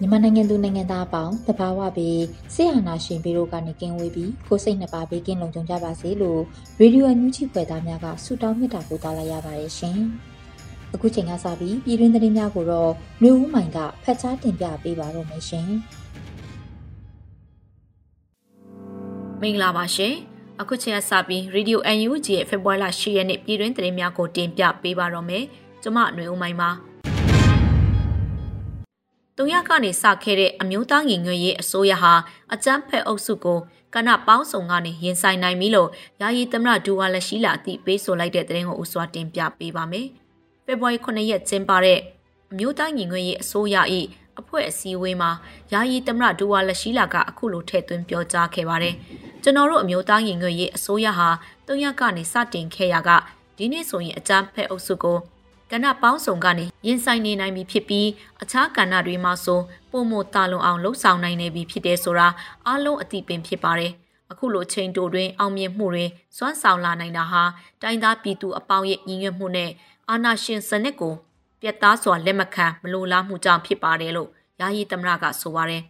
မြန်မာနိုင်ငံသူနိုင်ငံသားအပေါင်းတဘာဝပြီးဆရာနာရှင်ပြီးတို့ကနေကင်းဝေးပြီးကိုစိတ်နှစ်ပါးဘေးကင်းလုံခြုံကြပါစေလို့ရေဒီယိုအန်ယူဂျီဖွယ်သားများကဆုတောင်းမေတ္တာပို့သလာရပါတယ်ရှင်။အခုချိန်ကစပြီးပြည်တွင်းသတင်းများကိုတော့မျိုးဦးမိုင်ကဖတ်ကြားတင်ပြပေးပါတော့မယ်ရှင်။မင်္ဂလာပါရှင်။ အခုချိန်ကစပြီး Radio UNG ရဲ့ဖေဖော်ဝါရီလ10ရက်နေ့ပြည်တွင်းသတင်းများကိုတင်ပြပေးပါတော့မယ်။ကျွန်မຫນွေဦးမိုင်းပါ။တုံရကနေစခဲ့တဲ့အမျိုးသားညီညွတ်ရေးအစိုးရဟာအကြမ်းဖက်အုပ်စုကိုကနပေါင်းစုံကနေရင်ဆိုင်နိုင်ပြီလို့ယာယီသမရဒူဝါလက်ရှိလာအသိပေးဆိုလိုက်တဲ့သတင်းကိုဥစွာတင်ပြပေးပါမယ်။ဖေဖော်ဝါရီ9ရက်ကျင်းပတဲ့အမျိုးသားညီညွတ်ရေးအစိုးရ၏အဖွဲ့အစည်းအဝေးမှာယာယီသမရဒူဝါလက်ရှိလာကအခုလိုထည့်သွင်းပြောကြားခဲ့ပါတယ်။ ကျွန်တော်တို့အမျိုးသားရင်ငွေရေးအစိုးရဟာတုံးရကနေစတင်ခဲ့ရကဒီနေ့ဆိုရင်အကြမ်းဖက်အုပ်စုကိုကဏ္ဍပေါင်းစုံကနေရင်ဆိုင်နေနိုင်ပြီဖြစ်ပြီးအခြားကဏ္ဍတွေမှာဆိုပုံမတာလုံအောင်လှုပ်ဆောင်နိုင်နေပြီဖြစ်တယ်ဆိုတာအားလုံးအသိပင်ဖြစ်ပါတယ်။အခုလိုချိန်တိုတွင်အောင်မြင်မှုတွေစွမ်းဆောင်လာနိုင်တာဟာတိုင်းသားပြည်သူအပေါင်းရဲ့ညီညွတ်မှုနဲ့အာဏာရှင်စနစ်ကိုပြတ်သားစွာလက်မခံမလိုလားမှုကြောင့်ဖြစ်ပါတယ်လို့ယာယီသမရကဆိုပါတယ်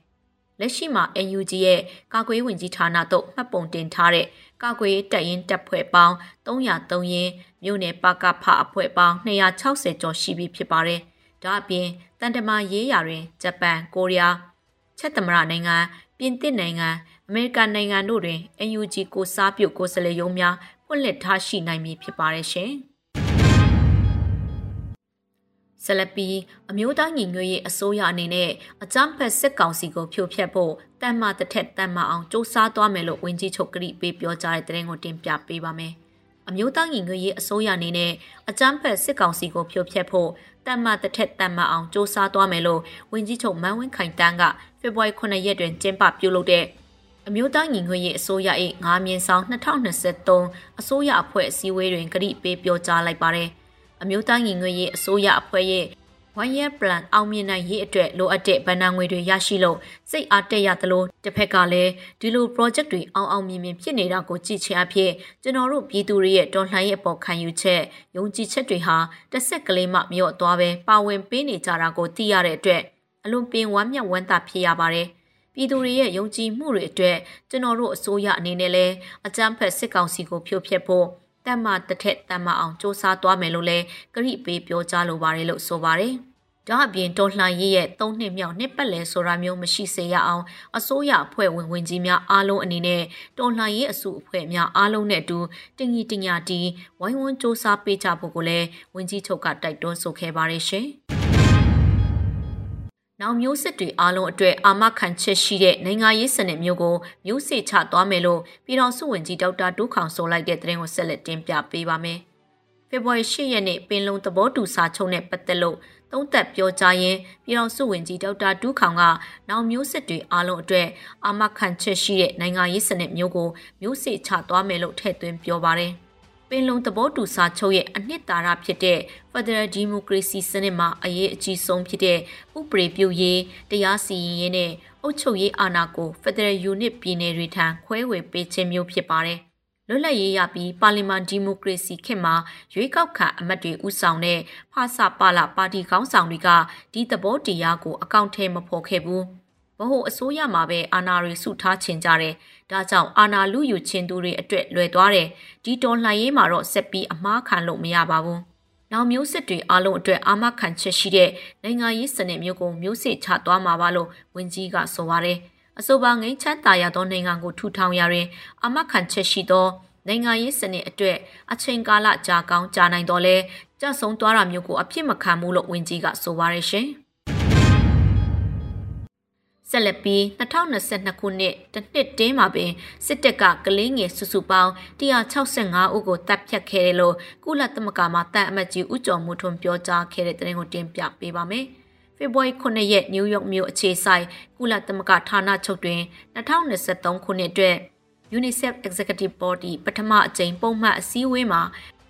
လက်ရှိမှာ NUG ရဲ့ကာကွယ်ဝင်ကြီးဌာနသို့မှတ်ပုံတင်ထားတဲ့ကာကွယ်တပ်ရင်းတပ်ဖွဲ့ပေါင်း303ရင်းမြို့နယ်ပကဖအဖွဲ့ပေါင်း260ကျော်ရှိပြီဖြစ်ပါတယ်။ဒါအပြင်တန်တမာရေးရာတွင်ဂျပန်၊ကိုရီးယား၊ချက်သမရနိုင်ငံ၊ပြင်သစ်နိုင်ငံ၊အမေရိကန်နိုင်ငံတို့တွင် NUG ကိုစားပြုတ်ကိုယ်စားလှယ်ရုံးများဖွင့်လှစ်ထားရှိနိုင်မည်ဖြစ်ပါတယ်ရှင်။ ဆလပီအမျိုးသားညီညွတ်ရေးအစိုးရအနေနဲ့အကြမ်းဖက်စစ်ကောင်စီကိုဖြိုဖျက်ဖို့တန်မာတစ်ထက်တန်မာအောင်စူးစမ်းသွားမယ်လို့ဝန်ကြီးချုပ်ကတိပေးပြောကြားတဲ့သတင်းကိုတင်ပြပေးပါမယ်။အမျိုးသားညီညွတ်ရေးအစိုးရအနေနဲ့အကြမ်းဖက်စစ်ကောင်စီကိုဖြိုဖျက်ဖို့တန်မာတစ်ထက်တန်မာအောင်စူးစမ်းသွားမယ်လို့ဝန်ကြီးချုပ်မန်းဝင်းခိုင်တန်းကဖေဖော်ဝါရီ9ရက်တွင်ကျင်းပပြုလုပ်တဲ့အမျိုးသားညီညွတ်ရေးအစိုးရ၏ငါးမြင်ဆောင်2023အစိုးရအဖွဲ့အစည်းအဝေးတွင်ကတိပေးပြောကြားလိုက်ပါတယ်။ အမျိုးသားညီညွတ်ရေးအစိုးရအဖွဲ့ရဲ့ one year plan အောင်မြင်နိုင်ရေးအတွက်လိုအပ်တဲ့ဗဏ္ဍာငွေတွေရရှိလို့စိတ်အားတက်ရသလိုတစ်ဖက်ကလည်းဒီလို project တွေအောင်အောင်မြင်မြင်ဖြစ်နေတာကိုကြည့်ချင်အဖြစ်ကျွန်တော်တို့ပြည်သူတွေရဲ့တော်လှန်ရေးအပေါ်ခံယူချက်ယုံကြည်ချက်တွေဟာတစ်ဆက်ကလေးမှမလျော့သွားပဲပါဝင်ပေးနေကြတာကိုသိရတဲ့အတွက်အလွန်ပင်ဝမ်းမြောက်ဝမ်းသာဖြစ်ရပါတယ်ပြည်သူတွေရဲ့ယုံကြည်မှုတွေအတွက်ကျွန်တော်တို့အစိုးရအနေနဲ့လည်းအကြမ်းဖက်စစ်ကောင်စီကိုဖြိုဖျက်ဖို့ တတ်မှတစ်ထက်တတ်မှအောင်စ조사သွားမယ်လို့လည်းကရိပေးပြောကြားလိုပါတယ်လို့ဆိုပါတယ်။ဒါအပြင်တော်လှန်ရေးရဲ့၃နှစ်မြောက်နှစ်ပတ်လည်ဆိုတာမျိုးမရှိစေရအောင်အစိုးရအဖွဲ့ဝင်ဝင်ကြီးများအားလုံးအနေနဲ့တော်လှန်ရေးအစုအဖွဲ့များအားလုံးနဲ့အတူတင်ကြီးတင်ညာတီဝိုင်းဝန်းစ조사ပေးကြဖို့ကိုလည်းဝင်ကြီးချုပ်ကတိုက်တွန်းဆိုခဲ့ပါတယ်ရှင်။ နောက်မျိုးစစ်တွေအားလုံးအတွက်အာမခံချက်ရှိတဲ့နိုင်ငံရေးစနစ်မျိုးကိုမျိုးစေ့ချသွားမယ်လို့ပြည်တော်စုဝင်ကြီးဒေါက်တာတူးခေါင်ဆိုလိုက်တဲ့သတင်းကိုဆက်လက်တင်ပြပေးပါမယ်။ဖေဖော်ဝါရီ၈ရက်နေ့ပင်လုံသဘောတူစာချုပ်နဲ့ပတ်သက်လို့သုံးသက်ပြောကြားရင်းပြည်တော်စုဝင်ကြီးဒေါက်တာတူးခေါင်ကနောက်မျိုးစစ်တွေအားလုံးအတွက်အာမခံချက်ရှိတဲ့နိုင်ငံရေးစနစ်မျိုးကိုမျိုးစေ့ချသွားမယ်လို့ထည့်သွင်းပြောပါတယ်။ပ င်လုံသဘောတူစာချုပ်ရဲ့အနှစ်သာရဖြစ်တဲ့ Federal Democracy စနစ်မှာအရေးအကြီးဆုံးဖြစ်တဲ့ဥပဒေပြုရေးတရားစီရင်ရေးနဲ့အုပ်ချုပ်ရေးအာဏာကို Federal Unit ပြည်နယ်တွေထံခွဲဝေပေးခြင်းမျိုးဖြစ်ပါတယ်။လွတ်လပ်ရေးရပြီးပါလီမန်ဒီမိုကရေစီခေတ်မှာရွေးကောက်ခံအမတ်တွေဦးဆောင်တဲ့ဖဆပါလာပါတီခေါင်းဆောင်တွေကဒီသဘောတရားကိုအကောင့်ထဲမဖော်ခဲ့ဘူး။ဗ ဟုအစိုးရမှာပဲအာဏာတွေစုထားချင်ကြတယ်။ဒါကြောင့်အာဏာလူယူခြင်းသူတွေအတွက်လွယ်သွားတယ်။ဒီတော်လှန်ရေးမှာတော့ဆက်ပြီးအမားခံလို့မရပါဘူး။နောက်မျိုးစစ်တွေအလုံးအတွက်အာမခံချက်ရှိတဲ့နိုင်ငံရေးစနစ်မျိုးကိုမျိုးစစ်ချသွားမှာပါလို့ဝန်ကြီးကဆိုပါတယ်။အဆိုပါငိမ့်ချမ်းသာရသောနိုင်ငံကိုထူထောင်ရရင်အာမခံချက်ရှိသောနိုင်ငံရေးစနစ်အတွက်အချိန်ကာလကြာကောင်းကြာနိုင်တော့လဲကြဆုံးသွားတာမျိုးကိုအဖြစ်မခံဘူးလို့ဝန်ကြီးကဆိုပါရရှင်။ ဆက်လက်ပြီး2022ခုနှစ်တနှစ်တင်းမှာပင်စစ်တပ်ကကလေးငယ်စုစုပေါင်း165ဦးကိုတပ်ဖြတ်ခဲ့တယ်လို့ကုလသမဂ္ဂမှတန်အမတ်ကြီးဦးကျော်မိုးထွန်းပြောကြားခဲ့တဲ့သတင်းကိုတင်ပြပေးပါမယ်။ဖေဖော်ဝါရီ9ရက်နယူးယောက်မြို့အခြေဆိုင်ကုလသမဂ္ဂဌာနချုပ်တွင်2023ခုနှစ်အတွက် UNICEF Executive Body ပထမအကြိမ်ပုံမှန်အစည်းအဝေးမှာ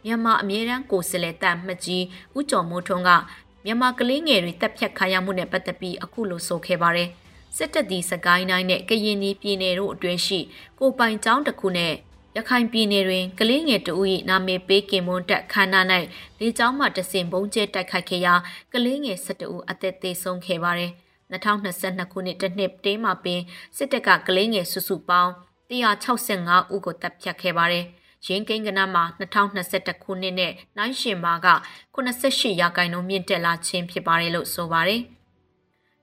မြန်မာအမြဲတမ်းကိုယ်စားလှယ်တပ်မှတ်ကြီးဦးကျော်မိုးထွန်းကမြန်မာကလေးငယ်တွေတပ်ဖြတ်ခံရမှုနဲ့ပတ်သက်ပြီးအခုလိုဆိုခဲ့ပါတယ်။ စစ်တပ်ဒီစကိုင်းတိုင်းနဲ့ကရင်ပြည်နယ်တို့အတွင်းရှိကိုပိုင်ကျောင်းတစ်ခုနဲ့ရခိုင်ပြည်နယ်တွင်ကလေးငယ်တဦး၏နာမည်ပေးကင်မွန်းတက်ခန္ဓာ၌လေကျောင်းမှတဆင်ဘုံကျဲတိုက်ခိုက်ခဲ့ရာကလေးငယ်12ဦးအသက်သေဆုံးခဲ့ပါတယ်။2022ခုနှစ်တနှစ်တေးမှာပင်စစ်တပ်ကကလေးငယ်စုစုပေါင်း165ဦးကိုတပ်ဖြတ်ခဲ့ပါတယ်။ရင်းကိန်းကနမှာ2021ခုနှစ်နဲ့နိုင်ရှင်မာက88ရာခိုင်နှုန်းမြင့်တက်လာခြင်းဖြစ်ပါတယ်လို့ဆိုပါတယ်။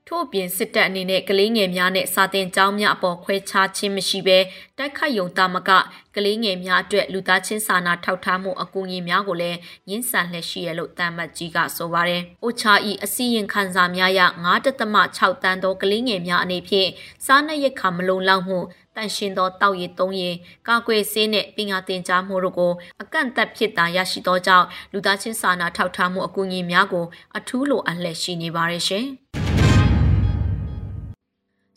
ထို့အပြင်စစ်တပ်အနေနဲ့ကလေးငယ်များနဲ့စာတင်ကျောင်းများအပေါ်ခွဲခြားခြင်းမရှိဘဲတိုက်ခိုက်ယုံတာမကကလေးငယ်များအတွက်လူသားချင်းစာနာထောက်ထားမှုအကူအညီများကိုလည်းညှင်းဆန်လှည့်ရှိရလို့တမ်မတ်ကြီးကဆိုပါတယ်။အိုချာဤအစည်းရင်ခန်းစာများရ9.6တန်းသောကလေးငယ်များအနေဖြင့်စားနပ်ရိက္ခာမလုံလောက်မှုတန်ရှင်သောတောက်ရည်သုံးရည်ကာကွယ်ဆေးနဲ့ပညာသင်ကြားမှုတို့ကိုအကန့်အသတ်ဖြစ်တာရရှိသောကြောင့်လူသားချင်းစာနာထောက်ထားမှုအကူအညီများကိုအထူးလိုအပ်လျက်ရှိနေပါတယ်ရှင်။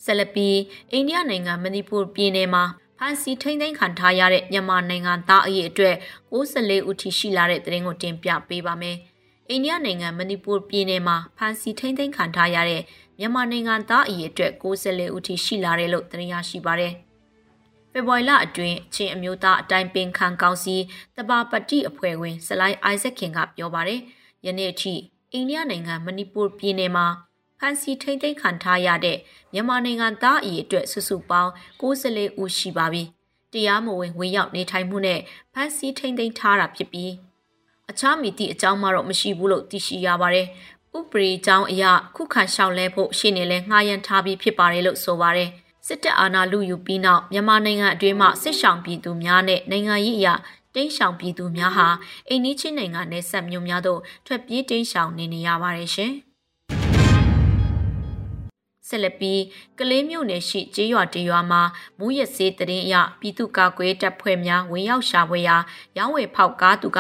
ဆက်လက်ပြီးအိန္ဒိယနိုင်ငံမဏိပူပြည်နယ်မှာဖန်စီထိမ့်သိမ်းခံထားရတဲ့မြန်မာနိုင်ငံသားအရေးအတွက်64ဦးထိရှိလာတဲ့သတင်းကိုတင်ပြပေးပါမယ်။အိန္ဒိယနိုင်ငံမဏိပူပြည်နယ်မှာဖန်စီထိမ့်သိမ်းခံထားရတဲ့မြန်မာနိုင်ငံသားအရေးအတွက်64ဦးထိရှိလာတယ်လို့သတင်းရရှိပါတယ်။ဖေဖော်ဝါရီလအတွင်းအချင်းအမျိုးသားအတိုင်းပင်ခံကောင်စီတဘာပတိအဖွဲ့ဝင် စလိုက်အိုက်ဇက်ခင်ကပြောပါတယ်။ယနေ့အထိအိန္ဒိယနိုင်ငံမဏိပူပြည်နယ်မှာ ဖန်စီထိမ့်သိမ်းခံထားရတဲ့မြန်မာနိုင်ငံသားအရေးအတွက်စုစုပေါင်း94ဦးရှိပါပြီ။တရားမဝင်ဝင်ရောက်နေထိုင်မှုနဲ့ဖန်စီထိမ့်သိမ်းထားတာဖြစ်ပြီးအခြားမိသည့်အကြောင်းမှတော့မရှိဘူးလို့သိရှိရပါတယ်။ဥပဒေကြောင်းအရခုခံလျှောက်လဲဖို့ရှေ့နေလဲငှားရမ်းထားပြီးဖြစ်ပါတယ်လို့ဆိုပါတယ်။စစ်တပ်အာဏာလုယူပြီးနောက်မြန်မာနိုင်ငံအတွင်းမှာစစ်ဆောင်ပြည်သူများနဲ့နိုင်ငံရေးအရာတိန့်ရှောင်ပြည်သူများဟာအိန္ဒိချင်းနိုင်ငံနယ်စပ်မြို့များသို့ထွက်ပြေးတိန့်ရှောင်နေနေရပါတယ်ရှင်။ ဆက်လက်ပြီးကလေးမြို့နယ်ရှိကျေးရွာတရွာမှာမူးယစ်ဆေးတရင်အရပြည်သူ့ကာကွယ်တပ်ဖွဲ့များဝင်ရောက်ရှာဖွေရာရောင်းဝယ်ဖောက်ကားသူက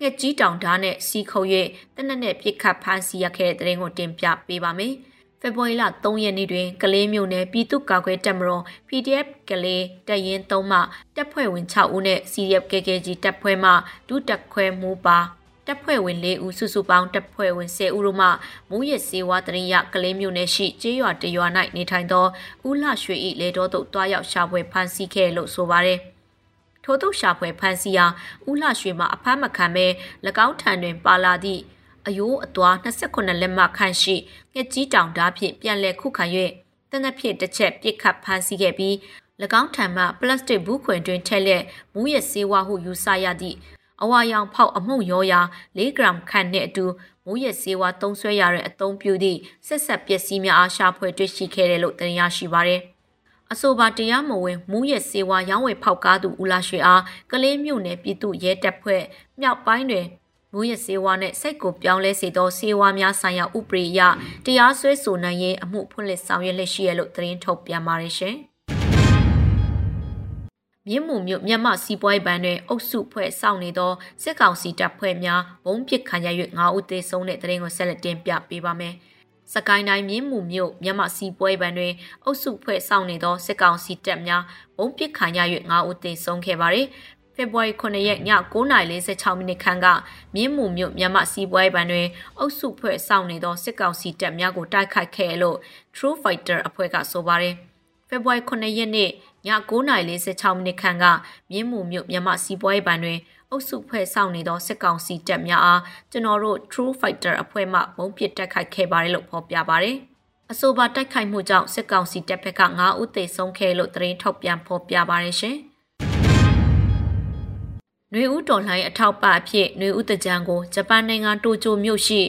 ငှက်ကြီးတောင်ဓာတ်နဲ့စီခုပ်၍တနက်နဲ့ပြစ်ခတ်ဖမ်းဆီးရခဲ့တဲ့တရင်ကိုတင်ပြပေးပါမယ်။ဖေဖော်ဝါရီလ3ရက်နေ့တွင်ကလေးမြို့နယ်ပြည်သူ့ကာကွယ်တပ်မတော် PDF ကလေးတရင်3မှတပ်ဖွဲ့ဝင်6ဦးနဲ့ CRF KKG တပ်ဖွဲ့မှဒုတပ်ခွဲမှုပါ တပ်ဖွဲ့ဝင်၄ဦးစုစုပေါင်းတပ်ဖွဲ့ဝင်10ဦးတို့မှမူရစ်စေဝါတရင်ရကလေးမျိုးနယ်ရှိကျေးရွာတရွာ၌နေထိုင်သောဦးလှရွှေ၏လေတော်သို့တွားရောက်ရှာဖွေဖမ်းဆီးခဲ့လို့ဆိုပါရယ်ထို့သို့ရှာဖွေဖမ်းဆီးရာဦးလှရွှေမှအဖမ်းမခံဘဲ၎င်းထံတွင်ပါလာသည့်အယိုးအသွာ28လက်မှခန့်ရှိငှက်ကြီးတောင်ဓာဖြင့်ပြန်လည်ခုခံ၍တနက်ဖြင့်တစ်ချက်ပြစ်ခတ်ဖမ်းဆီးခဲ့ပြီး၎င်းထံမှပလတ်စတစ်ဘူးခွင်တွင်ထည့်လက်မူးယစ်ဆေးဝါးဟုယူဆရသည့် အဝါရောင်ဖောက်အမှုရောရာ4ဂရမ်ခန့်နဲ့အတူမူးယစ်ဆေးဝါးသုံးဆွဲရတဲ့အသုံးပြုသည့်ဆက်ဆက်ပစ္စည်းများအားရှာဖွေတွေ့ရှိခဲ့တယ်လို့တင်ရရှိပါရယ်အဆိုပါတရားမဝင်မူးယစ်ဆေးဝါးရောင်းဝယ်ဖောက်ကားသူဦးလာရွှေအားကလေးမြို့နယ်ပြည်သူ့ရဲတပ်ဖွဲ့မြောက်ပိုင်းတွင်မူရစေဝါနဲ့စိတ်ကိုပြောင်းလဲစေသောစေဝါများဆိုင်ရာဥပဒေအရတရားစွဲဆိုနိုင်ရေးအမှုဖွင့်လှစ်ဆောင်ရွက်လက်ရှိရလို့သတင်းထုတ်ပြန်ပါတယ်ရှင်။ မြင်းမှုမြို့မြန်မာစီးပွားရေးဘဏ်တွင်အုပ်စုဖွဲ့စောင့်နေသောစစ်ကောင်စီတပ်ဖွဲ့များဘုံပစ်ခံရ၍9ဦးသေဆုံးတဲ့တဲ့ရင်ကိုဆက်လက်တင်ပြပေးပါမယ်။စကိုင်းတိုင်းမြင်းမှုမြို့မြန်မာစီးပွားရေးဘဏ်တွင်အုပ်စုဖွဲ့စောင့်နေသောစစ်ကောင်စီတပ်များဘုံပစ်ခံရ၍9ဦးသေဆုံးခဲ့ပါသည်။ဖေဖော်ဝါရီ9ရက်ည9:46မိနစ်ခန့်ကမြင်းမှုမြို့မြန်မာစီးပွားရေးဘဏ်တွင်အုပ်စုဖွဲ့စောင့်နေသောစစ်ကောင်စီတပ်များကိုတိုက်ခိုက်ခဲ့လို့ True Fighter အဖွဲ့ကဆိုပါတယ်။ဖေဖော်ဝါရီ9ရက်နေ့ည 9:46မိနစ်ခန့်ကမြင်းမှုမြို့မြမစီးပွားရေးဘဏ်တွင်အုပ်စုဖွဲ့ဆောင်နေသောစစ်ကောင်စီတပ်များအားကျွန်တော်တို့ True Fighter အဖွဲ့မှမုံပစ်တက်ခိုက်ခဲ့ပါတယ်လို့ဖော်ပြပါတယ်အဆိုပါတိုက်ခိုက်မှုကြောင့်စစ်ကောင်စီတပ်ဖက်က9ဦးသေဆုံးခဲ့လို့သတင်းထုတ်ပြန်ဖော်ပြပါရရှင်။နွေဦးတော်လှန်ရေးအထောက်ပံ့အဖြစ်နွေဦးတကြံကိုဂျပန်နိုင်ငံတိုကျိုမြို့ရှိ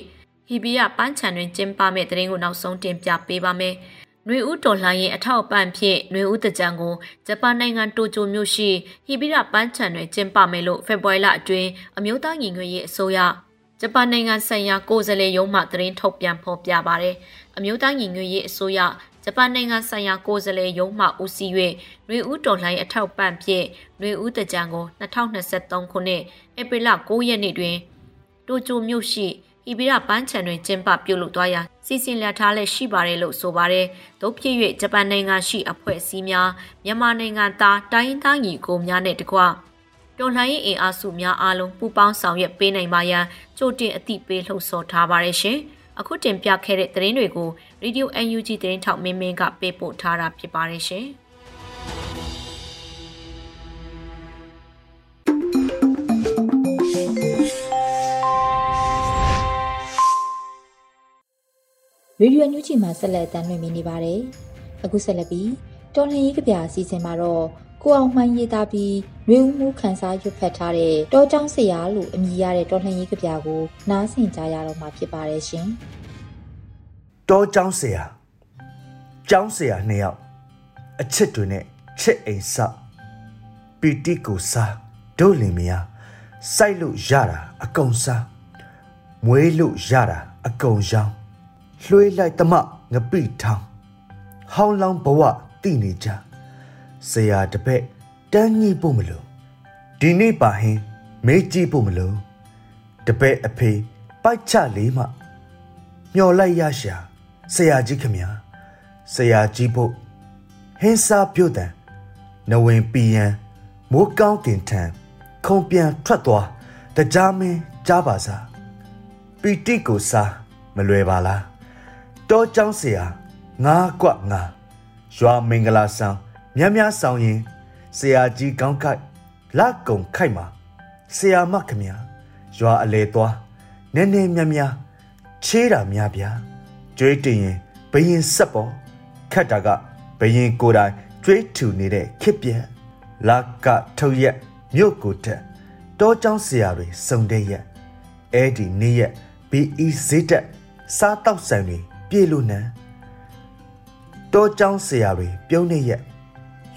ဟီဘီယာပန်းချန်တွင်ကျင်းပမယ့်သတင်းကိုနောက်ဆုံးတင်ပြပေးပါမယ်။ နွေဦးတော်လှန်ရေးအထောက်အပံ့ဖြင့်နွေဦးတကြံကိုဂျပန်နိုင်ငံတိုကျိုမြို့ရှိဟီဘီယာပန်းချန်တွင်ကျင်းပမယ်လို့ဖေဖော်ဝါရီလအတွင်းအမျိုးသားညီညွတ်ရေးအစိုးရဂျပန်နိုင်ငံဆိုင်ရာကိုယ်စားလှယ်ရုံးမှသတင်းထုတ်ပြန်ဖော်ပြပါရယ်အမျိုးသားညီညွတ်ရေးအစိုးရဂျပန်နိုင်ငံဆိုင်ရာကိုယ်စားလှယ်ရုံးမှဦးစီး၍နှွေဦးတော်လှန်ရေးအထောက်ပံ့ဖြင့်နှွေဦးတကြံကို2023ခုနှစ်ဧပြီလ9ရက်နေ့တွင်တိုကျိုမြို့ရှိ ဟီဘီရာပန်းချန်တွင်ကျင်းပပြုလုပ်သွားရာစီစဉ်လက်ထားလက်ရှိပါတယ်လို့ဆိုပါတယ်။တို့ဖြစ်၍ဂျပန်နိုင်ငံရှိအဖွဲ့အစည်းများမြန်မာနိုင်ငံသားတိုင်းသားညီကိုများနဲ့တကွတော်လှန်ရေးအင်အားစုများအားလုံးပူးပေါင်းဆောင်ရွက်ပေးနိုင်ပါရန်ကြိုတင်အသိပေးလှုံ့ဆော်ထားပါတယ်ရှင်။အခုတင်ပြခဲ့တဲ့သတင်းတွေကို Radio UNG သတင်းထောက်မင်းမင်းကပေးပို့ထားတာဖြစ်ပါတယ်ရှင်။ ရေဒီယိုညူချီမှာဆက်လက်တင်ပြနေပါတယ်။အခုဆက်လက်ပြီးတော်လှန်ရေးကြပြအစီအစဉ်မှာတော့ကိုအောင်မှန်ရေးသားပြီးရွေဦးမှုခန်းစားရွတ်ဖတ်ထားတဲ့တောကျောင်းဆရာလို့အမည်ရတဲ့တော်လှန်ရေးကြပြကိုနားဆင်ကြရတော့မှာဖြစ်ပါတယ်ရှင်။တောကျောင်းဆရာကျောင်းဆရာနှစ်ယောက်အချစ်တွေနဲ့ချစ်အိမ်ဆောက်ပီတိကိုစားဒုလင်မယားစိုက်လို့ရတာအကုန်စားမွေးလို့ရတာအကုန်ရောင်း လွှေးလိုက်တမငပိထောင်းဟောင်းလောင်းဘဝတိနေကြဆရာတပည့်တန်းကြီးဖို့မလို့ဒီနေ့ပါဟင်းမေးကြည့်ဖို့မလို့တပည့်အဖေပိုက်ချလေးမှမျော်လိုက်ရရှာဆရာကြီးခမညာဆရာကြီးဖို့ဟင်းစားပြုတ်တန်နဝင်ပီယံမိုးကောင်းကင်ထံခုံပြန်ထွက်သွားတကြားမင်းကြားပါစားပီတိကိုစားမလွယ်ပါလား တောเจ้าဆရာငါကွငါရွာမင်္ဂလာဆောင်မြတ်များဆောင်ရင်ဆရာကြီးကောင်းခိုက်လက်ကုံခိုက်မှာဆရာမခမညာရွာအလေသွားနည်းနည်းမြတ်များချေးတာများဗျာကြွေးတင်ရင်ဘယင်ဆက်ပေါ်ခတ်တာကဘယင်ကိုယ်တိုင်ကြွေးထူနေတဲ့ခစ်ပြက်လာကထုတ်ရက်မြို့ကိုတက်တောเจ้าဆရာတွေစုံတဲ့ရက်အဲ့ဒီနေ့ရက်ဘီအီဈေးတက်စားတောက်ဆန်တွေ ပြေလူနံတောចောင်းဆရာတွေပြုံးနေရက်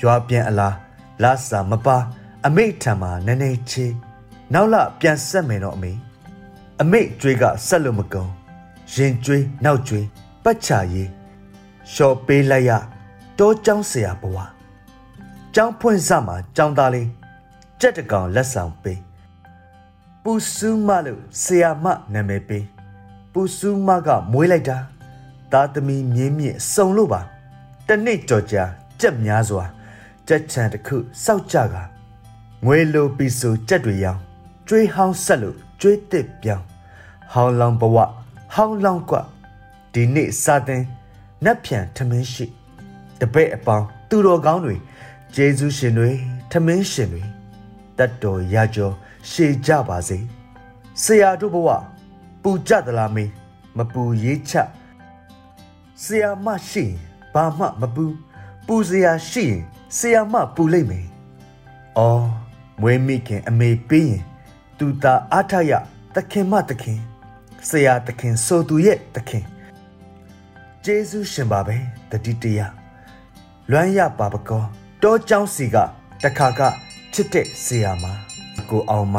ရွာပြန်အလားလာစာမပါ အမိထံမှာနည်းနည်းချေနောက်လပြန်ဆက်မယ်တော့အမေအမိကြွေးကဆက်လို့မကုန်ရင်ကြွေးနောက်ကြွေးပတ်ချရေးလျှော်ပေးလိုက်ရတောចောင်းဆရာဘဝចောင်းဖွင့်စမှာចောင်းသားလေးကြက်တကောင်လက်ဆောင်ပေးပူစုမလို့ဆရာမနာမည်ပေးပူစုမကမွေးလိုက်တာ သားသမီးမြင်းမြင့်စုံလို့ပါတနေ့ကြော်ကြာကြက်များစွာကြက်ချံတစ်ခုစောက်ကြကငွေလိုပီဆူကြက်တွေရောင်းကျွေးဟောင်းဆက်လို့ကျွေးတစ်ပြောင်းဟောင်းလောင်ဘဝဟောင်းလောင်းကွဒီနေ့စာတင်နတ်ဖြန်ထမင်းရှိတပည့်အပေါင်းသူတော်ကောင်းတွေဂျေဇုရှင်တွေထမင်းရှင်တွေတတ်တော်ရကြောရှေကြပါစေဆရာတို့ဘဝပူကြသလားမေးမပူရေးချ ဆရာမရှိရင်ဘာမှမပူပူဆရာရှိရင်ဆရာမပူလိုက်မယ်အော်မွေးမိခင်အမေပေးရင်သူတာအားထရသခင်မသခင်ဆရာသခင်ဆိုသူရဲ့သခင်ဂျေဇုရှင်ပါပဲတတိတရလွမ်းရပါပကောတောเจ้าစီကတခါကချစ်တဲ့ဆရာမကိုအောင်မ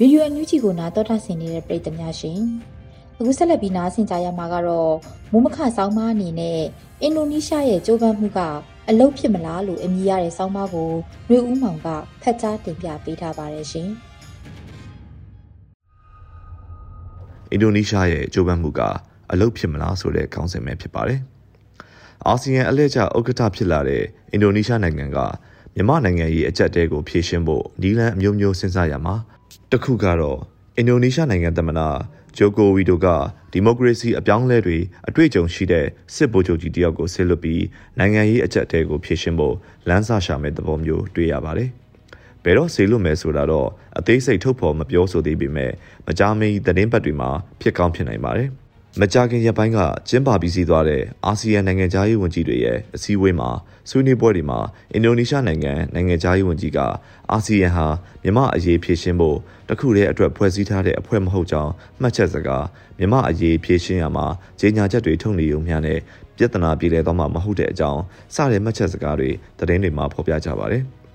ဗီဒီယိုအန်ယူဂျီကိုနာတော်တာဆင်နေတဲ့ပရိသတ်များရှင်အခုဆက်လက်ပြီးနားဆင်ကြရမှာကတော့မူမခဆောင်းမအနေနဲ့အင်ဒိုနီးရှားရဲ့ကြိုးပမ်းမှုကအလုတ်ဖြစ်မလားလို့အမည်ရတဲ့ဆောင်းပါးကိုနှွေဦးမောင်ကဖတ်ကြားတင်ပြပေးထားပါတယ်ရှင်။အင်ဒိုနီးရှားရဲ့ကြိုးပမ်းမှုကအလုတ်ဖြစ်မလားဆိုတဲ့ခေါင်းစဉ်ပဲဖြစ်ပါတယ်။အာဆီယံအလှည့်ကျဥက္ကဋ္ဌဖြစ်လာတဲ့အင်ဒိုနီးရှားနိုင်ငံကမြန်မာနိုင်ငံရဲ့အကြက်တဲကိုဖြည့်ရှင်းဖို့နီလန်အမျိုးမျိုးစဉ်းစားရမှာ တခုကတော့အင်ဒိုနီးရှားနိုင်ငံသမ္မတဂျိုကိုဝီဒိုကဒီမိုကရေစီအပြောင်းလဲတွေအတွေ့အကြုံရှိတဲ့စစ်ဗိုလ်ချုပ်ကြီးတယောက်ကိုဆစ်လွတ်ပြီးနိုင်ငံရေးအကြက်အတဲကိုဖြည့်ရှင်းဖို့လမ်းစာရှာမဲ့သဘောမျိုးတွေ့ရပါတယ်။ဘယ်တော့ဆေလွတ်မယ်ဆိုတာတော့အသေးစိတ်ထုတ်ဖော်မပြောဆိုသေးပေမဲ့မကြာမီသတင်းပတ်တွေမှာဖြစ်ကောင်းဖြစ်နိုင်ပါတယ်။ မကြာခင်ရက်ပိုင်းကကျင်းပပြီးစီးသွားတဲ့အာဆီယံနိုင်ငံသားရေးဝန်ကြီးတွေရဲ့အစည်းအဝေးမှာဆွေးနွေးပွဲတွေမှာအင်ဒိုနီးရှားနိုင်ငံနိုင်ငံသားရေးဝန်ကြီးကအာဆီယံဟာမြမအရေးဖြည့်ရှင်းဖို့တခုတည်းအတွက်ဖွဲ့စည်းထားတဲ့အဖွဲ့မဟုတ်ကြောင်းမှတ်ချက်စကားမြမအရေးဖြည့်ရှင်းရမှာကြေညာချက်တွေထုတ်နေုံမျှနဲ့ပြဿနာပြေလည်တော့မှမဟုတ်တဲ့အကြောင်းစတဲ့မှတ်ချက်စကားတွေသတင်းတွေမှာဖော်ပြကြပါတယ်။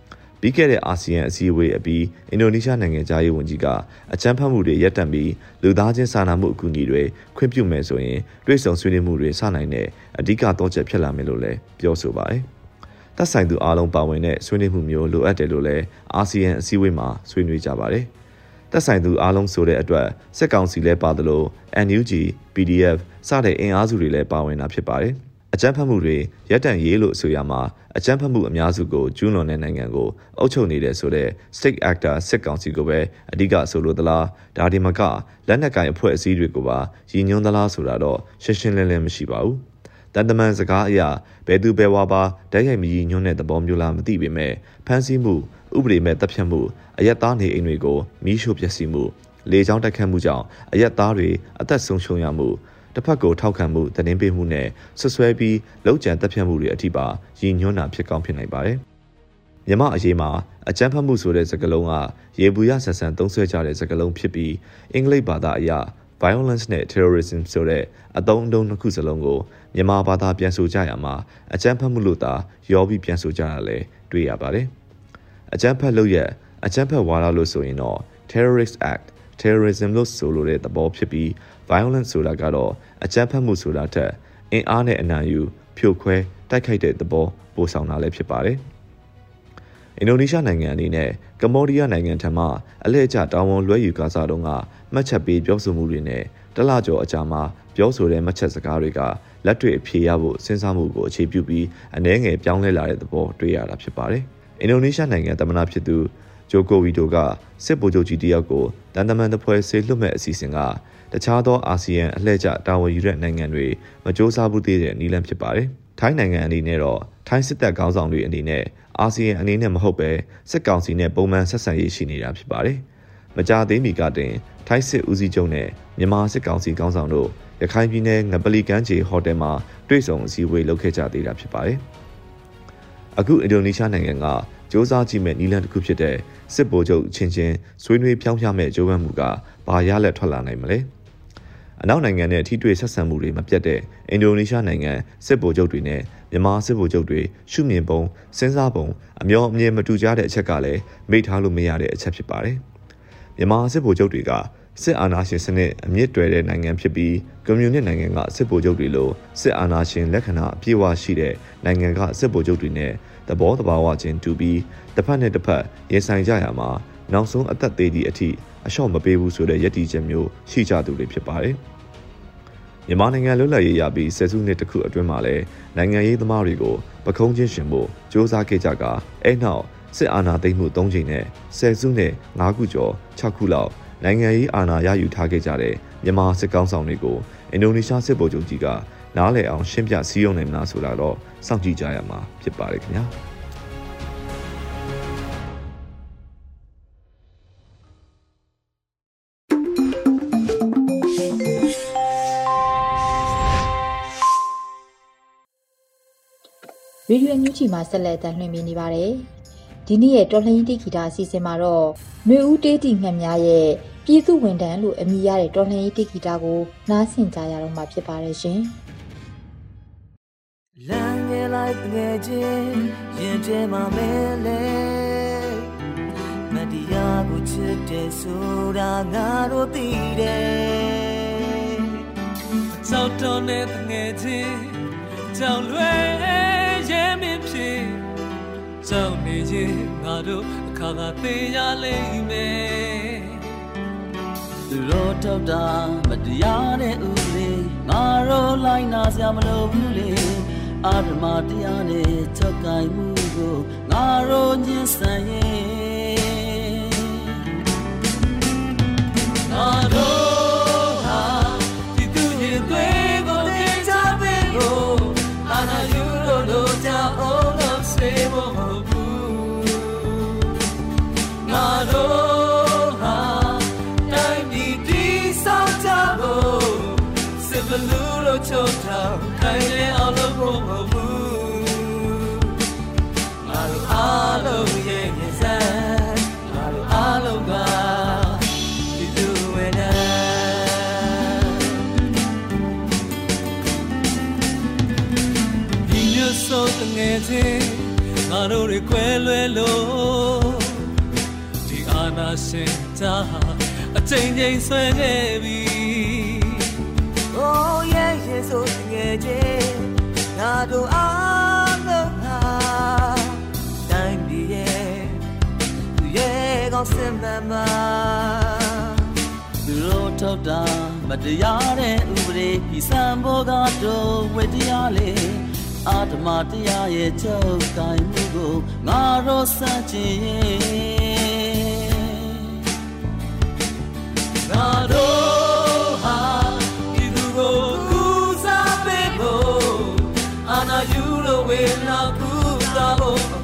ပြီးခဲ့တဲ့အာဆီယံအစည်းအဝေးအပြီးအင်ဒိုနီးရှားနိုင်ငံသားရေးဝန်ကြီးကအကြမ်းဖက်မှုတွေရပ်တန့်ပြီးလူသားချင်းစာနာမှုအကူအညီတွေခွင့်ပြုမယ်ဆိုရင်တွဲဆောင်ဆွေးနွေးမှုတွေစနိုင်တဲ့အဓိကတော့ချက်ဖြစ်လာမယ်လို့လည်းပြောဆိုပါတယ်။သက်ဆိုင်သူအားလုံးပါဝင်တဲ့ဆွေးနွေးမှုမျိုးလိုအပ်တယ်လို့လည်းအာဆီယံအစည်းအဝေးမှာဆွေးနွေးကြပါတယ်။သက်ဆိုင်သူအားလုံးဆိုတဲ့အတွက်စက်ကောင်စီလည်းပါသလို NUG, PDF စတဲ့အင်အားစုတွေလည်းပါဝင်တာဖြစ်ပါတယ်။ အကြမ်းဖက်မှုတွေရပ်တန့်ရေးလို့ဆိုရမှာအကြမ်းဖက်မှုအများစုကိုကျူးလွန်တဲ့နိုင်ငံကိုအုပ်ချုပ်နေတဲ့ဆိုတဲ့ state actor စစ်ကောင်စီကိုပဲအဓိကဆိုလိုသလားဒါဒီမကလက်နက်ကင်အဖွဲ့အစည်းတွေကိုပါရည်ညွှန်းသလားဆိုတာတော့ရှင်းရှင်းလင်းလင်းမရှိပါဘူးတန်တမန်စကားအရာဘယ်သူဘယ်ဝါပါဓာတ်ရိုက်မကြီးညွှန်းတဲ့သဘောမျိုးလားမသိပေမဲ့ဖမ်းဆီးမှုဥပဒေမဲ့တပ်ဖြတ်မှုအရက်သားနေအိမ်တွေကိုမီးရှို့ပျက်စီးမှုလေကြောင်းတိုက်ခတ်မှုကြောင့်အရက်သားတွေအသက်ဆုံးရှုံးရမှု တစ်ဖက်ကိုထောက်ခံမှုသတင်းပေးမှုနဲ့ဆွဆွဲပြီးလောက်ကျန်တပ်ဖြတ်မှုတွေအထိပါရည်ညွှန်းတာဖြစ်ကောင်းဖြစ်နိုင်ပါတယ်။မြမအရေးမှာအကြမ်းဖက်မှုဆိုတဲ့စကားလုံးကရေဘူးရဆန်ဆန်သုံးဆွဲကြတဲ့စကားလုံးဖြစ်ပြီးအင်္ဂလိပ်ဘာသာအရ violence နဲ့ terrorism ဆိုတဲ့အသုံးအနှုန်းနှစ်ခုစလုံးကိုမြန်မာဘာသာပြန်ဆိုကြရမှာအကြမ်းဖက်မှုလို့သာရောပြီးပြန်ဆိုကြရလဲတွေ့ရပါတယ်။အကြမ်းဖက်လို့ရအကြမ်းဖက်ဝါဒလို့ဆိုရင်တော့ terrorist act terrorism လို့ဆိုလိုတဲ့သဘောဖြစ်ပြီး violence ဆိုတာကတော့အကြမ်းဖက်မှုဆိုတာထက်အင်အားနဲ့အနိုင်ယူဖြိုခွဲတိုက်ခိုက်တဲ့သဘောပိုဆောင်တာလည်းဖြစ်ပါတယ်။အင်ဒိုနီးရှားနိုင်ငံအနေနဲ့ကမ္ဘောဒီးယားနိုင်ငံထံမှအလဲအကျတာဝန်လွှဲယူကားစားတုန်းကမှတ်ချက်ပေးပြောဆိုမှုတွေနဲ့တလကျော်အကြာမှာပြောဆိုတဲ့မှတ်ချက်စကားတွေကလက်တွေ့အဖြေရဖို့စဉ်းစားမှုကိုအခြေပြုပြီးအနှဲငယ်ပြောင်းလဲလာတဲ့သဘောတွေ့ရတာဖြစ်ပါတယ်။အင်ဒိုနီးရှားနိုင်ငံသမ္မတဖြစ်သူဂျိုကိုဝီတိုကစစ်ဗိုလ်ချုပ်ကြီးတယောက်ကို တန်တမန်တပွဲဆေးလွှတ်မဲ့အစီအစဉ်ကတခြားသောအာဆီယံအလှည့်ကျတာဝန်ယူတဲ့နိုင်ငံတွေမကြိုးစားဘူးသေးတဲ့နည်းလမ်းဖြစ်ပါတယ်။ထိုင်းနိုင်ငံအနေနဲ့တော့ထိုင်းစစ်တပ်ခေါင်းဆောင်တွေအနေနဲ့အာဆီယံအနေနဲ့မဟုတ်ပဲစစ်ကောင်စီနဲ့ပုံမှန်ဆက်ဆံရေးရှိနေတာဖြစ်ပါတယ်။မကြာသေးမီကတင်ထိုင်းစစ်ဦးစီးချုပ်နဲ့မြန်မာစစ်ကောင်စီခေါင်းဆောင်တို့ရခိုင်ပြည်နယ်ငပလီကမ်းခြေဟိုတယ်မှာတွေ့ဆုံအစည်းအဝေးလုပ်ခဲ့ကြသေးတာဖြစ်ပါတယ်။အခုအင်ဒိုနီးရှားနိုင်ငံက စ조사ကြည့်မဲ့နီလန်တစ်ခုဖြစ်တဲ့စစ်ဗိုလ်ချုပ်ချင်းချင်းဆွေးနွေးပြောင်းပြမဲ့ကြိုးပမ်းမှုကဘာရလက်ထွက်လာနိုင်မလဲ။အနောက်နိုင်ငံနဲ့ထိတွေ့ဆက်ဆံမှုတွေမပြတ်တဲ့အင်ဒိုနီးရှားနိုင်ငံစစ်ဗိုလ်ချုပ်တွေနဲ့မြန်မာစစ်ဗိုလ်ချုပ်တွေရှုမြင်ပုံစဉ်းစားပုံအမျောအမြင်မတူကြတဲ့အချက်ကလည်းမိထားလို့မရတဲ့အချက်ဖြစ်ပါတယ်။မြန်မာစစ်ဗိုလ်ချုပ်တွေကစစ်အာဏာရှင်စနစ်အမြင့်တွယ်တဲ့နိုင်ငံဖြစ်ပြီးကွန်မြူနစ်နိုင်ငံကစစ်ဗိုလ်ချုပ်တွေလိုစစ်အာဏာရှင်လက္ခဏာအပြည့်အဝရှိတဲ့နိုင်ငံကစစ်ဗိုလ်ချုပ်တွေနဲ့ သဘောတဘာဝချင်းတူပြီးတစ်ဖက်နဲ့တစ်ဖက်ရင်ဆိုင်ကြရမှာနောက်ဆုံးအသက်သေးသည့်အထိအလျှော့မပေးဘူးဆိုတဲ့ယက်တီချက်မျိုးရှိကြသူတွေဖြစ်ပါတယ်။မြန်မာနိုင်ငံလွတ်လပ်ရေးရပြီးဆယ်စုနှစ်တခုအတွင်းမှာလည်းနိုင်ငံရေးသမားတွေကိုပခုံးချင်းရှင်ဖို့စ조사ခဲ့ကြကအဲ့နောက်စစ်အာဏာသိမ်းမှု၃ချိန်နဲ့ဆယ်စုနှစ်၅ခုကျော်၆ခုလောက်နိုင်ငံရေးအာဏာရယူထားခဲ့ကြတဲ့မြန်မာစစ်ကောင်ဆောင်တွေကိုအင်ဒိုနီးရှားစစ်ဗိုလ်ချုပ်ကြီးကနားလည်အောင်ရှင်းပြစည်းရုံးနိုင်မလားဆိုတာတော့ စောင့်ကြည့်ကြရမှာဖြစ်ပါတယ်ခင်ဗျာ။။ရေဒီယိုညူချီမှာဆက်လက်တင်လွှင့်နေပါတယ်။ဒီနေ့ရဲ့တော်လှန်ရေးတိဂီတာအစီအစဉ်မှာတော့ຫນွေဦးတေးတီငှက်များရဲ့ပြည်သူဝန်ထမ်းလို့အမည်ရတဲ့တော်လှန်ရေးတိဂီတာကိုနားဆင်ကြရတော့မှာဖြစ်ပါတယ်ရှင်။ ငယ်လိုက်ငယ်ချင်းရင်ထဲမှာမဲလဲမတရားကိုချစ်တယ်ဆိုတာငါတို့သိတယ်။စောက်တော်နဲ့ငယ်ချင်းကြောင်လွယ်ရဲမင်းဖြစ်ကြောက်နေခြင်းငါတို့အခါသာသိရလိမ့်မယ်သူတို့ထုတ်တာမတရားတဲ့ဥပဒေငါတို့လိုက်နာစရာမလိုဘူးလေ အာဓမတရားနဲ့ချုပ်ကင်မှုကိုငါတို့ညှင်းဆန်ရင်ငါတို့ လွဲလို့ဒီအာနာရှင်တာအချိန်ချင်းဆွဲခဲ့ပြီ Oh yeah yeah ဆိုငယ်ချင်းငါတို့အားလုံးဟာတိုင်းပြည်ရဲ့သူရဲ့ကောင်းစင်မှမှာသူတို့ထုတ်တာမတရားတဲ့ဥပဒေပြီးစံဖို့ကတော့ဝေတရားလေ အာဓမတရားရဲ့ချုပ်တိုင်းမှုကိုငါတို့စัจရင်ငါတို့ဟာဒီသူကိုကူစားပေးဖို့အာနာယူလို့ဝေနာကူစားဖို့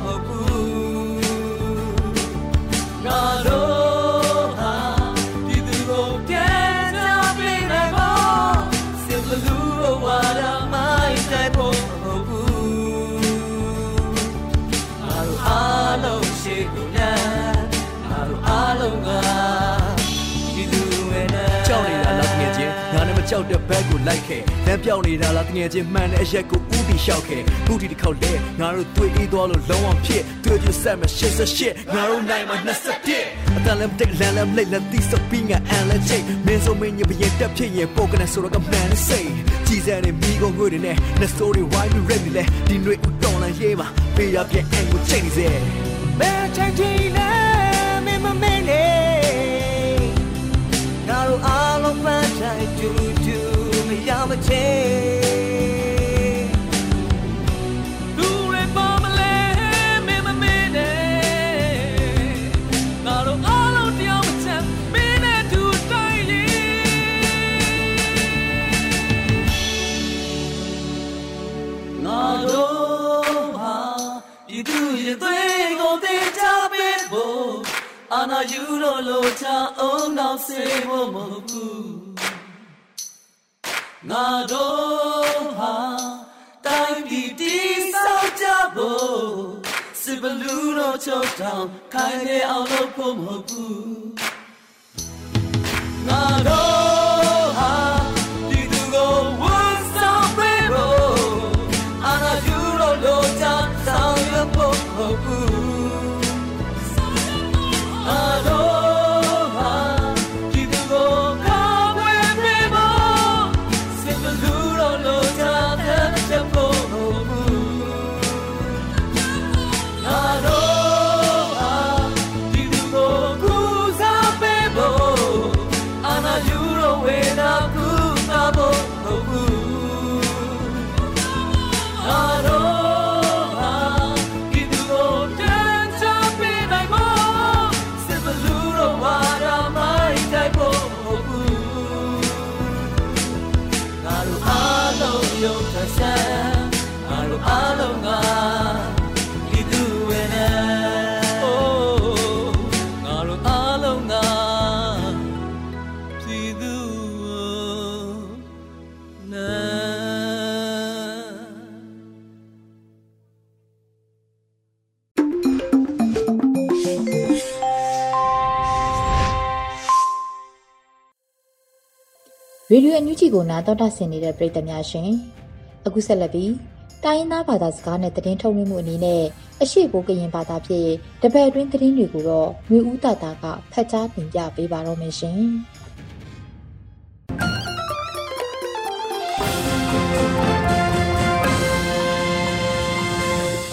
နဲ့မကြောက်တဲ့ဘက်ကိုလိုက်ခဲ့လမ်းပြောင်းနေတာလားတငယ်ချင်းမှန်တဲ့အရက်ကိုဥတီလျှောက်ခဲ့ခုဒီတစ်ခေါက်လဲငါတို့တွေ့အေးသွားလို့လုံးဝဖြစ်တွေ့ကြဆက်မ88ငါတို့နိုင်မှာ21အတန်လည်းတက်လမ်းလည်းလိတ်လည်းတီးစပင်းကအန်လည်းချိတ်မင်းစုံမင်းညပရင်တက်ဖြစ်ရင်ပိုကနေဆိုတော့ကမန်နဲ့စိတ်ကြည်စဲနေမိကုန်ငွေတွေနဲ့နှစ်စိုးတွေဝိုင်းပြီးရက်နေလဲဒီຫນွေဦးတော်လန်ရေးပါပေးရပြဲအန်ကိုချိန်နေစေဘယ်ချိန်ထိလဲမင်းမမင်းလေငါတို့အားလုံးပန်းတိုင်းတူတူ မရမချေလူတွေပါမလဲမင်းမမင်းနဲ့ငါတို့အားလုံးတရားမချမ်းမင်းနဲ့တူတိုင်းလေငါတို့ဟာဒီသူရဲ့သွေးကိုတင်ချပေးဖို့အာနာယူလို့လို့ချအောင်တော့စေဖို့မဟုတ်ဘူး ငါတို့ဟာတိုင်းပြည်တည်ဆောက်ကြဖို့စစ်ဘလူးတို့ချုပ်ထောင်ခိုင်နေအောင်လုပ်ဖို့မဟုတ်ဘူးငါတို့ အားလုံးယုံ ရေဒီယိုအန်ယူဂျီကိုနာတော်တာဆင်နေတဲ့ပရိသတ်များရှင်အခုဆက်လက်ပြီးတိုင်းရင်းသားဘာသာစကားနဲ့သတင်းထုတ်လွှင့်မှုအနေနဲ့အရှိကိုကရင်ဘာသာဖြင့်တပတ်အတွင်းသတင်းတွေကိုတော့မျိုးဦးတာတာကဖတ်ကြားတင်ပြပေးပါတော့မယ်ရှင်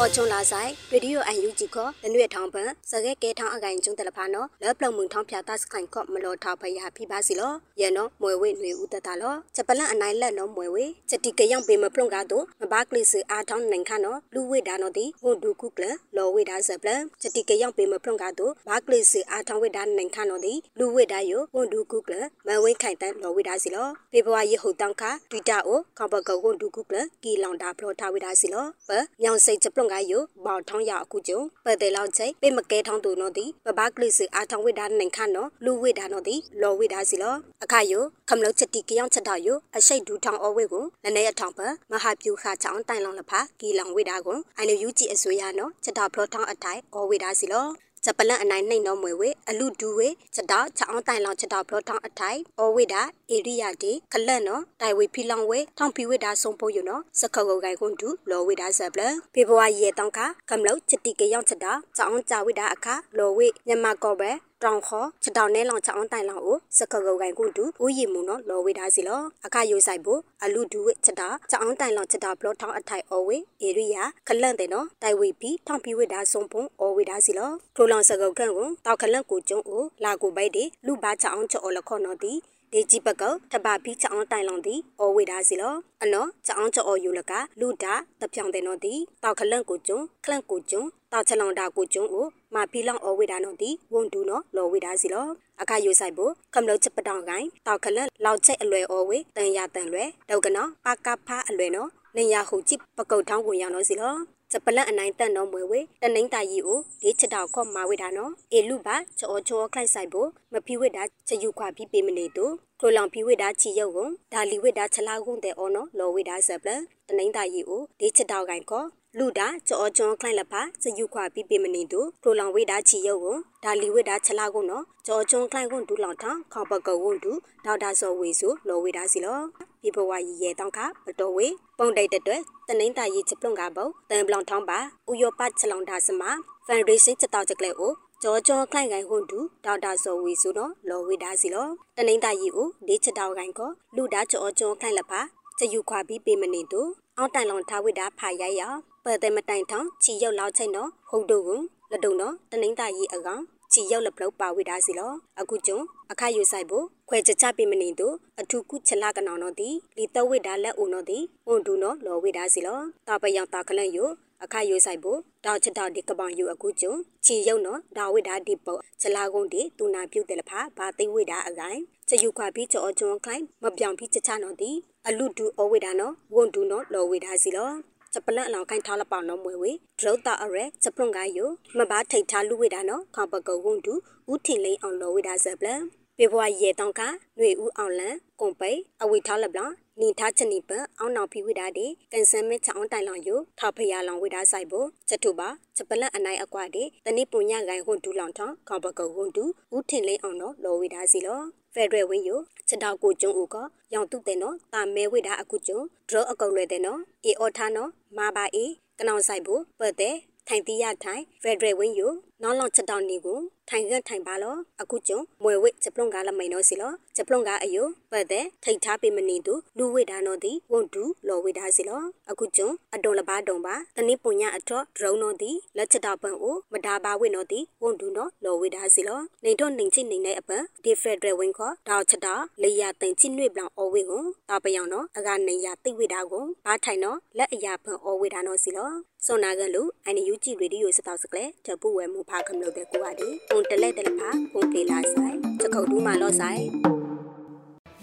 အော်ချုံလာဆိုင်ရေဒီယိုအန်ယူဂျီခေါ်လနွေထောင်ပန်စကဲကဲထောင်းအကိုင်ကျုံတယ်လဖာနော်လောပလုံမှုထောင်းဖြာတစခိုင်ကော့မလောထားဖယာဖိပါစီလောရနော်မွေဝေຫນွေဦးတတလောချက်ပလန့်အနိုင်လက်နော်မွေဝေချက်တီကယောင်ပေမပလုံကားတော့မဘာကလစ်စအားထောင်းနိုင်ခါနော်လူဝေဒါနော်ဒီဟွန်ဒူကုကလလောဝေဒါဆပလန်ချက်တီကယောင်ပေမပလုံကားတော့ဘာကလစ်စအားထောင်းဝေဒါနိုင်ခါနော်ဒီလူဝေဒါယိုဟွန်ဒူကုကလမဝင်းခိုင်တန်လောဝေဒါစီလောဖေဘဝရေဟုတ်တောင်းခါတွီတာအိုခေါပကောဟွန်ဒူကုကလကီလောင်တာဖလောထားဝေဒါစီလောပမြောင်စိတ်ချက်ပလုံကားယိုဘောင်ထောင်းရအခုကျုံပတဲ့လောက်ချိပေမကဲထောင်းသူနော်ဒီဘဘာကလစ်စအားထောင်းဝေဒါနိုင်ခါနော်လူဝေဒါနော်ဒီလောဝေဒါစီလောအခါယိုခမလို့ချက်တီကယောင်ချက်တော့ယိုအရှိတ်ဒူထောင်းအဝေကိုနည်းနည်းအထောင်းပမဟာပြူခါချောင်းတိုင်လောင်လဖာကီလောင်ဝေဒါကိုအိုင်နူယူကြည့်အစိုးရနော်ချက်တော့ဖလောထောင်းအထိုင်အဝေဒါစီလော ဂျပလန်အနိုင်နှိမ့်တော်မွေဝေအလူဒူဝေချက်တော့ချောင်းတိုင်လောင်ချက်တော့ဘလောထောင်းအထိုင်အော်ဝေတာဧရိယာတီခလန့်နော်တိုင်ဝေဖီလောင်ဝေထောင်းဖီဝေတာဆုံးဖို့ယူနော်စခကုတ်ကိုင်ခွန်တူလော်ဝေတာဆက်ပလဖေဘဝရေတောင်းခကမလို့ချက်တီကရောက်ချက်တော့ချောင်းကြဝေတာအခါလော်ဝေညမကောပဲ တောင်ခေါ်ချက်တောင်နဲလောင်ချောင်းတိုင်လောင်ကိုစခကုတ်ကိုင်ခွန်တူဦးရီမူနော်လော်ဝေတာစီလောအခါယူဆိုင်ဖို့အလူဒူဝေချက်တော့ချောင်းတိုင်လောင်ချက်တော့ဘလောထောင်းအထိုင်အော်ဝေဧရိယာခလန့်တဲ့နော်တိုင်ဝေဖီထောင်းဖီဝေတာဆုံးဖို့အော်ဝေတာစီလောခလိုလောင်စကုတ်ကန်ကိုတောက်ခလန့်ကိုကျုံအိုလာကိုပိုက်ဒီလူဘာချောင်းချောလခေါနော်တီ ဒေဂျီပကောတပပီချောင်းတိုင်လောင်တီအော်ဝေတာစီလောအနော်ချောင်းချောအော်ယူလကလူဒါတပြောင်တဲ့နော်တီတောက်ခလန့်ကိုကျုံခလန့်ကိုကျုံတောက်ချလောင်တာကိုကျုံအိုမာပီလောင်အော်ဝေတာနော်တီဝန်တူနော်လော်ဝေတာစီလောအခါယူဆိုင်ဖို့ကမ္လို့ချက်ပတောင်ကိုင်းတောက်ခလန့်လောက်ချက်အလွယ်အော်ဝေတန်ရတန်လွယ်ဒေါကနော်ပါကဖာအလွယ်နော်နေရဟုကြည့်ပကုတ်ထောင်းကိုရောင်နော်စီလော ဂျပလန်အနိုင်တက်နော်မွေဝေတနိမ့်တာကြီးကိုဒီချက်တောက်ခေါ်မာဝေတာနော်အေလူပါချောချောခလိုက်ဆိုင်ဖို့မဖီဝေတာချယူခွာပြီးပေးမနေတူခလိုလောင်ဖီဝေတာချီရုပ်ကိုဒါလီဝေတာချလာကုန်းတဲ့အော်နော်လော်ဝေတာဇပလန်တနိမ့်တာကြီးကိုဒီချက်တောက်ကိုင်ခေါ် လူတာချောချောခလိုက်လက်ပါချယူခွာပြီးပေးမနေတူခလိုလောင်ဝေတာချီရုပ်ကိုဒါလီဝေတာချလာကုန်းနော်ချောချောခလိုက်ကုန်းဒူလောင်ထောင်းခေါပကုတ်ဝွန်တူဒေါက်တာစောဝေဆိုလော်ဝေတာစီလောဒီဘဝရီရဲတောင်းခပတော်ဝေပုံတိုက်တဲ့အတွက်တနိမ့်တာရီချပလွန်ကဘောတန်ပလောင်ထောင်းပါဥယောပတ်ချလောင်ဒါစမဖန်ရေးစင်းချက်တောက်ချက်လက်ကိုကြောကြောခိုင်ခိုင်ဟွန်တူဒေါက်တာစောဝီဆိုတော့လော်ဝေဒါစီလောတနိမ့်တာရီကိုဒေးချက်တောက်ခိုင်ကိုလူဒါကြောကြောခိုင်လက်ပါချက်ယူခွာပြီးပေးမနေတူအောက်တိုင်လောင်ထားဝိတာဖာရိုက်ရ ပတ်တဲ့မတိုင်ထောင်းချီရောက်လောက်ချိန်တော့ဟုတ်တော့ကိုလက်တုံတော့တနိမ့်တာရီအကောင်ချီရောက်လက်ပလောက်ပါဝိတာစီလောအခုကျုံအခါယူဆိုင်ဖို့ခွဲချချပေးမနေသူအထူးကုချလာကနောင်တော့ဒီလီတဝိတာလက်ဦးတော့ဒီဝန်ဒူနော်လော်ဝိတာစီလောတာပယောင်တာခလန့်ယိုအခါယူဆိုင်ဖို့တောက်ချတောက်ဒီကပောင်ယူအခုကျုံချီရုံနော်ဒါဝိတာဒီပုတ်ချလာကုန်းဒီတူနာပြုတ်တယ်လဖာဘာသိဝိတာအကိုင်ချယူခွာပြီးကြောကျွန်းခိုင်မပြောင်ပြီးချချနော်ဒီအလူဒူအဝိတာနော်ဝန်ဒူနော်လော်ဝိတာစီလော ချပလန့်အလောင်ခိုင်ထားလပောင်နော်မွေဝေဒရုတ်တာအရဲချပလွန်ကယိုမဘာထိတ်ထားလူဝိတာနော်ခေါပကုတ်ဝန်ဒူဦးထင်လိန်အောင်လော်ဝိတာဇပလန်ပေဘွားရဲတောင်ကຫນွေဦးအောင်လန်ကွန်ပိအဝိထားလပလနီထားချနီပအောင်နောင်ဖီဝိဒါဒီကန်ဆန်မဲချောင်းတိုင်လောင်ယိုထောက်ဖရလောင်ဝိဒါဆိုင်ဖို့ချက်ထုပါချက်ပလက်အနိုင်အကွာဒီတနိပုညဂိုင်ဟွန်တူလောင်ထောင်းခေါပကုတ်ဟွန်တူဦးထင်လိန်အောင်တော့လော်ဝိဒါစီလောဖက်ဒရယ်ဝင်းယို ချက်တောက်ကိုကျုံဦးကရောင်တုတဲ့နော်တာမဲဝိဒါအခုကျုံဒရောအကုတ်လွယ်တဲ့နော်အေအော်ထားနော်မာပါအေကနောင်ဆိုင်ဖို့ပတ်တဲ့ထိုင်တီးရထိုင်ဖက်ဒရယ်ဝင်းယိုနောင်းလောင်ချက်တောက်နေကိုထိုင်ခန့်ထိုင်ပါလောအခုကျုံမွေဝိချက်ပလုံကလမိန်နော်စီလောချက်ပလုံကအယိုပတ်တဲ့ထိတ်ထားပေးမနေသူလူဝိဒါနော်ဒီဝန်တူလော်ဝိဒါစီလောအခုကျုံအတုံလပါတုံပါတနိပုညအထော့ဒရုံနော်ဒီလက်ချက်တောက်ပန်အိုမဒါပါဝိနော်ဒီဝန်တူနော်လော်ဝိဒါစီလောနေတော့နေချိနေတဲ့အပန်ဒီဖက်ဒရယ်ဝင်းခေါ်တောက်ချက်တောက်လေယာတင်ချိနွေပလောင်အော်ဝိကိုတာပယောင်နော်အကနေရတိဝိဒါကိုဘာထိုင်နော်လက်အရာဖန်အော်ဝိဒါနော်စီလောစွန်နာကလူအန်ယူဂျီရေဒီယိုစတောက်စကလေတပူဝဲမူဖာခမလို့တဲ့ကိုပါဒီုံတလဲတလဖာုံဖေးလာဆိုင်ချက်ခုတ်တူးမှလော့ဆိုင်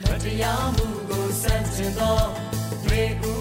မတရားမှုကိုစန့်ကျင်သောတွေဥ